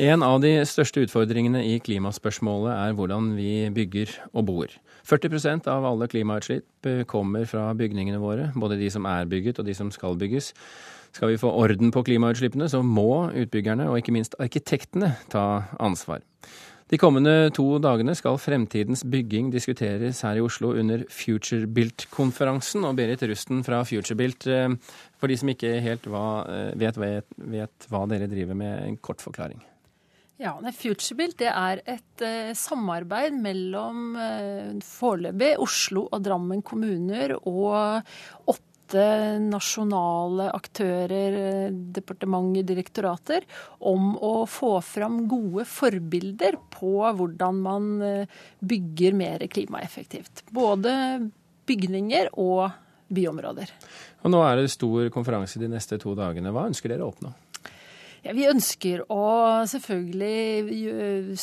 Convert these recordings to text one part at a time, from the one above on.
En av de største utfordringene i klimaspørsmålet er hvordan vi bygger og bor. 40% av alle klimautslipp kommer fra bygningene våre, både de som er bygget og de som skal bygges. Skal vi få orden på klimautslippene, så må utbyggerne og ikke minst arkitektene ta ansvar. De kommende to dagene skal fremtidens bygging diskuteres her i Oslo under FutureBuilt-konferansen. Og Berit Rusten fra FutureBuilt, eh, for de som ikke helt eh, vet, vet, vet hva dere driver med, en kort forklaring. Ja, FutureBuilt det er et eh, samarbeid mellom eh, foreløpig Oslo og Drammen kommuner og åtte nasjonale aktører, eh, departementer, direktorater, om å få fram gode forbilder på hvordan man eh, bygger mer klimaeffektivt. Både bygninger og byområder. Og Nå er det stor konferanse de neste to dagene. Hva ønsker dere å oppnå? Ja, vi ønsker å selvfølgelig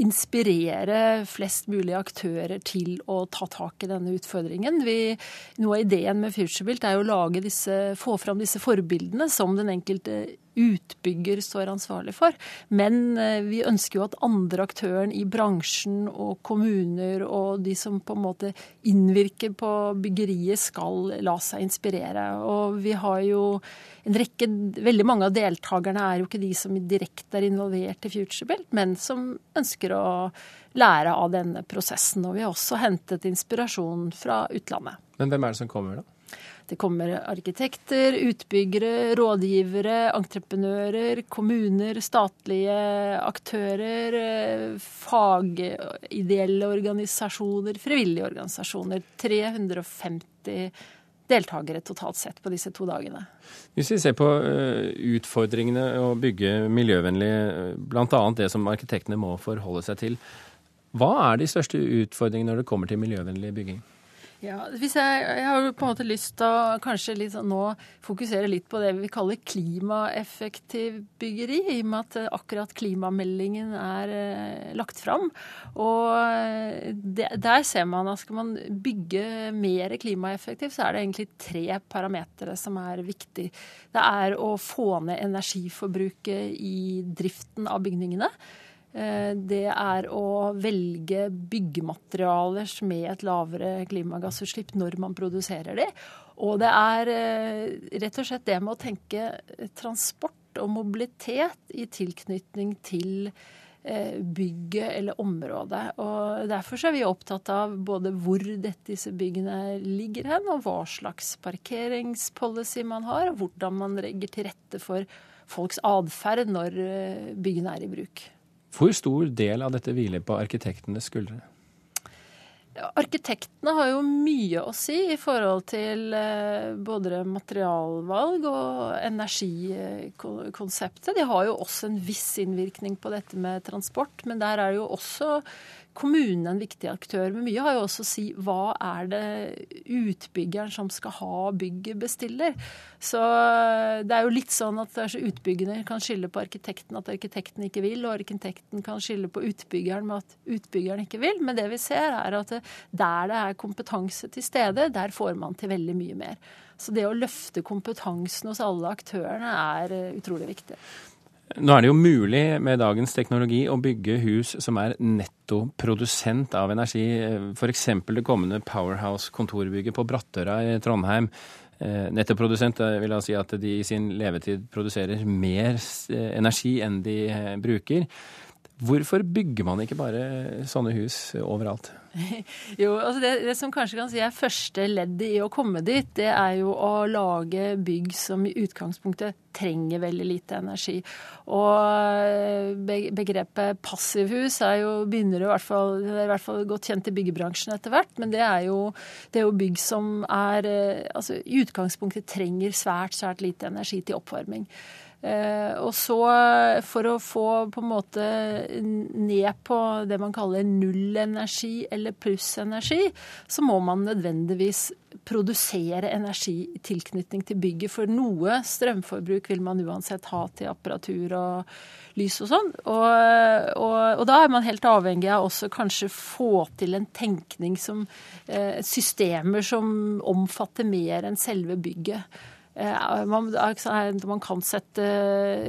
inspirere flest mulig aktører til å ta tak i denne utfordringen. Vi, noe av ideen med FutureBuilt er å lage disse, få fram disse forbildene som den enkelte utbygger står ansvarlig for. Men eh, vi ønsker jo at andre aktører i bransjen og kommuner og de som på en måte innvirker på byggeriet, skal la seg inspirere. Og vi har jo en rekke Veldig mange av deltakerne er jo ikke de som direkte er involvert i FutureBuilt, men som ønsker å lære av denne prosessen. Og vi har også hentet inspirasjon fra utlandet. Men hvem er det som kommer, da? Det kommer arkitekter, utbyggere, rådgivere, entreprenører, kommuner, statlige aktører, fagideelle organisasjoner, frivillige organisasjoner. 350 deltakere totalt sett på disse to dagene. Hvis vi ser på eh, utfordringene å bygge miljøvennlig, bl.a. det som arkitektene må forholde seg til. Hva er de største utfordringene når det kommer til miljøvennlig bygging? Ja, jeg, jeg har på en måte lyst til å kanskje litt, sånn nå fokusere litt på det vi kaller klimaeffektiv byggeri, i og med at eh, akkurat klimameldingen er eh, lagt fram. Og eh, det, der ser man at skal man bygge mer klimaeffektivt, så er det egentlig tre parametere som er viktig. Det er å få ned energiforbruket i driften av bygningene. Eh, det er å velge byggematerialer med et lavere klimagassutslipp når man produserer de. Og det er eh, rett og slett det med å tenke transport og mobilitet i tilknytning til eh, bygget eller området. Og Derfor er vi opptatt av både hvor disse byggene ligger hen, og hva slags parkeringspolicy man har, og hvordan man legger til rette for folks atferd når byggene er i bruk. Hvor stor del av dette hviler på arkitektenes skuldre? Arkitektene har jo mye å si i forhold til eh, både materialvalg og energikonseptet. De har jo også en viss innvirkning på dette med transport, men der er det jo også kommunen en viktig aktør. Men mye har jo også å si hva er det utbyggeren som skal ha bygget, bestiller. Så eh, det er jo litt sånn at utbyggerne kan skylde på arkitekten at arkitekten ikke vil, og arkitekten kan skylde på utbyggeren med at utbyggeren ikke vil. Men det vi ser, er at der det er kompetanse til stede, der får man til veldig mye mer. Så det å løfte kompetansen hos alle aktørene er eh, utrolig viktig. Nå er det jo mulig med dagens teknologi å bygge hus som er nettoprodusent av energi. F.eks. det kommende Powerhouse-kontorbygget på Brattøra i Trondheim. Eh, nettoprodusent vil jeg si at de i sin levetid produserer mer eh, energi enn de eh, bruker. Hvorfor bygger man ikke bare sånne hus overalt? Jo, altså det, det, som kanskje kan si er første leddet i å komme dit, det er jo å lage bygg som i utgangspunktet trenger veldig lite energi. Og begrepet passivhus er jo, begynner i hvert fall, det er i hvert fall godt kjent i byggebransjen etter hvert, men det er jo, det er jo bygg som er, altså, i utgangspunktet trenger svært, svært lite energi til oppvarming. Eh, og så, for å få på en måte ned på det man kaller nullenergi eller plussenergi, så må man nødvendigvis produsere energi i tilknytning til bygget. For noe strømforbruk vil man uansett ha til apparatur og lys og sånn. Og, og, og da er man helt avhengig av også kanskje få til en tenkning som eh, systemer som omfatter mer enn selve bygget. man, man, kan sette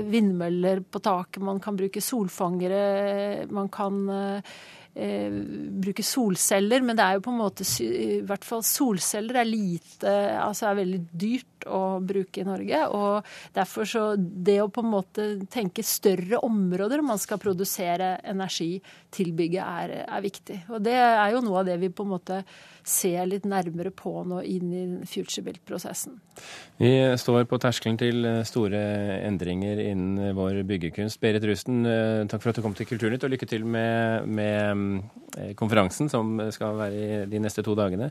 vindmøller på taket, man kan bruke solfangere, man kan eh, bruke solceller. Men det er jo på en måte I hvert fall solceller er lite Altså er veldig dyrt å bruke i Norge. Og derfor så Det å på en måte tenke større områder man skal produsere energi til bygget, er, er viktig. Og det er jo noe av det vi på en måte ser litt nærmere på nå inn i FutureBuilt-prosessen. Vi står på terskelen til store endringer innen vår byggekunst. Berit Rusten, eh, takk for at du kom til Kulturnytt, og lykke til med, med eh, konferansen som skal være i de neste to dagene.